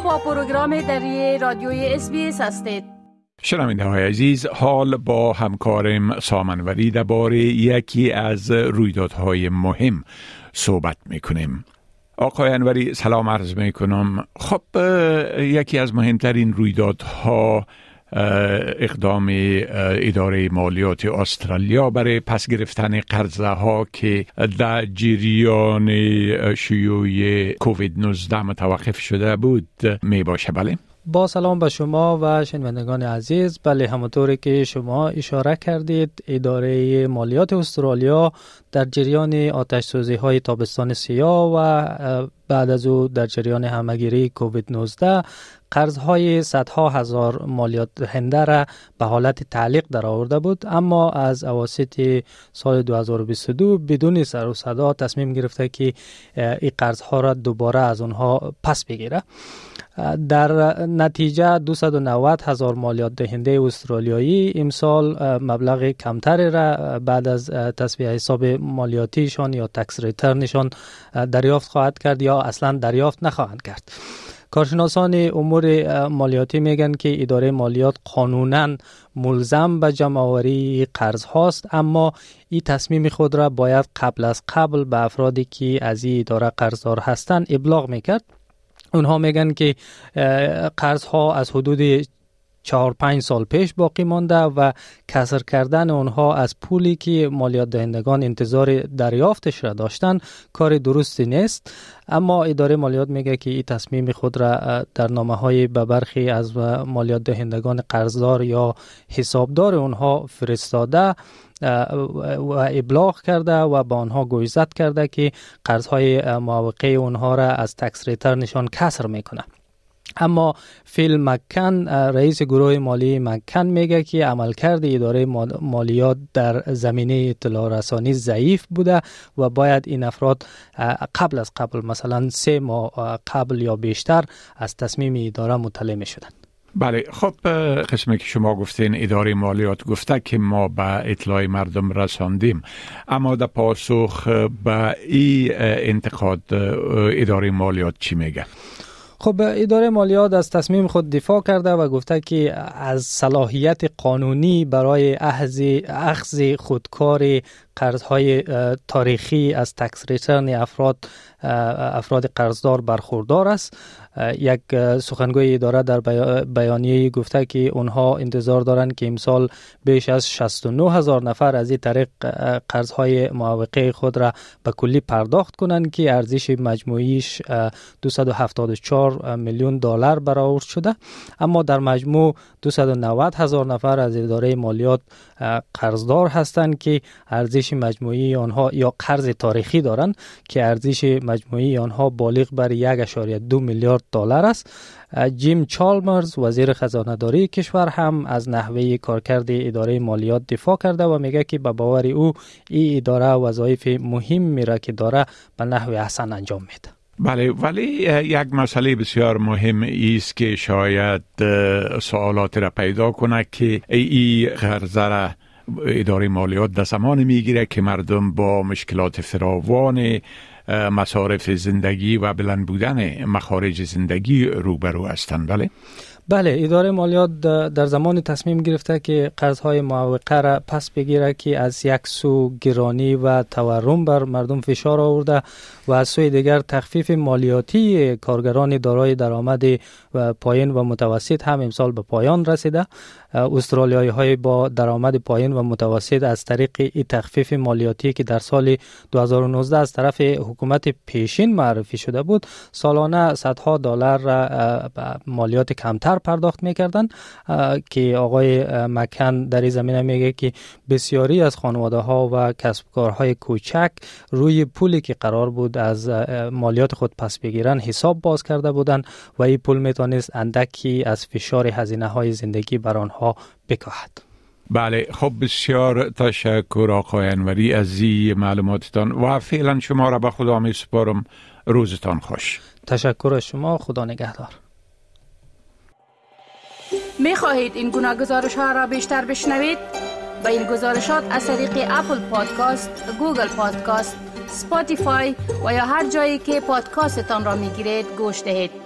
با پروگرام دری رادیوی اس هستید. شنونده های عزیز حال با همکارم سامنوری درباره یکی از رویدادهای مهم صحبت می‌کنیم. آقای انوری سلام عرض می کنم خب یکی از مهمترین رویدادها اقدام اداره مالیات استرالیا برای پس گرفتن قرضه ها که در جریان شیوع کووید 19 متوقف شده بود می باشه بله؟ با سلام به شما و شنوندگان عزیز. بله همونطوری که شما اشاره کردید اداره مالیات استرالیا در جریان آتش سوزی های تابستان سیاه و بعد از او در جریان همگیری کووید 19 قرض های صدها هزار مالیات دهنده را به حالت تعلیق در آورده بود. اما از اواسط سال 2022 بدون سر و صدا تصمیم گرفته که این قرض ها را دوباره از اونها پس بگیره. در نتیجه 290 هزار مالیات دهنده استرالیایی امسال مبلغ کمتری را بعد از تصویه حساب مالیاتیشان یا تکس ریترنشان دریافت خواهد کرد یا اصلا دریافت نخواهند کرد. کارشناسان امور مالیاتی میگن که اداره مالیات قانونا ملزم به جمع آوری قرض هاست اما این تصمیم خود را باید قبل از قبل به افرادی که از این اداره قرضدار هستند ابلاغ می‌کرد. اونها میگن که قرض ها از حدود چهار پنج سال پیش باقی مانده و کسر کردن اونها از پولی که مالیات دهندگان انتظار دریافتش را داشتن کار درستی نیست. اما اداره مالیات میگه که این تصمیم خود را در نامه های به برخی از مالیات دهندگان قرضدار یا حسابدار اونها فرستاده و ابلاغ کرده و با آنها گویزت کرده که قرضهای موقع اونها را از تکس نشان کسر می‌کنه اما فیل مکن رئیس گروه مالی مکن میگه که عملکرد اداره مالیات در زمینه اطلاع رسانی ضعیف بوده و باید این افراد قبل از قبل مثلا سه ماه قبل یا بیشتر از تصمیم اداره مطلع می شدن. بله خب قسمی که شما گفتین اداره مالیات گفته که ما به اطلاع مردم رساندیم اما در پاسخ به این انتقاد اداره مالیات چی میگه؟ خب اداره مالیات از تصمیم خود دفاع کرده و گفته که از صلاحیت قانونی برای اخذ خودکار قرضهای تاریخی از تکس ریترن افراد افراد قرضدار برخوردار است. یک سخنگوی اداره در بیانیه گفته که اونها انتظار دارند که امسال بیش از 69 هزار نفر از این طریق قرضهای معوقه خود را به کلی پرداخت کنند که ارزش مجموعیش 274 میلیون دلار برآورد شده. اما در مجموع 290 هزار نفر از اداره مالیات قرضدار هستند که ارزش مجموعی آنها یا قرض تاریخی دارند که ارزش مجموعی آنها بالغ بر 1.2 میلیارد دلار است. جیم چالمرز وزیر خزانه داری کشور هم از نحوه کارکرد اداره مالیات دفاع کرده و میگه که به باور او این اداره وظایف مهم میره که داره به نحو احسن انجام میده. بله ولی یک مسئله بسیار مهم است که شاید سوالات را پیدا کنه که ای غرزه اداره مالیات در زمان می‌گیره که مردم با مشکلات فراوان مصارف زندگی و بلند بودن مخارج زندگی روبرو هستند. بله؟ بله اداره مالیات در زمان تصمیم گرفته که قرضهای معوقه را پس بگیره که از یک سو گرانی و تورم بر مردم فشار آورده و از سوی دیگر تخفیف مالیاتی کارگران دارای درآمد و پایین و متوسط هم امسال به پایان رسیده. استرالیایی های با درآمد پایین و متوسط از طریق تخفیف مالیاتی که در سال 2019 از طرف حکومت پیشین معرفی شده بود سالانه صدها دلار مالیات کمتر پرداخت می‌کردن که آقای مکن در این زمینه میگه که بسیاری از خانواده ها و کسب کارهای کوچک روی پولی که قرار بود از مالیات خود پس بگیرن حساب باز کرده بودند و این پول می‌تونست اندکی از فشار هزینه های زندگی بر آنها بکاهد بله خب بسیار تشکر آقای انوری از این معلوماتتان و فعلا شما را به خدا می سپارم روزتان خوش تشکر از شما خدا نگهدار می خواهید این گناه گزارش ها را بیشتر بشنوید؟ با این گزارشات از طریق اپل پادکاست، گوگل پادکاست، سپاتیفای و یا هر جایی که پادکاستتان را می گیرید گوش دهید.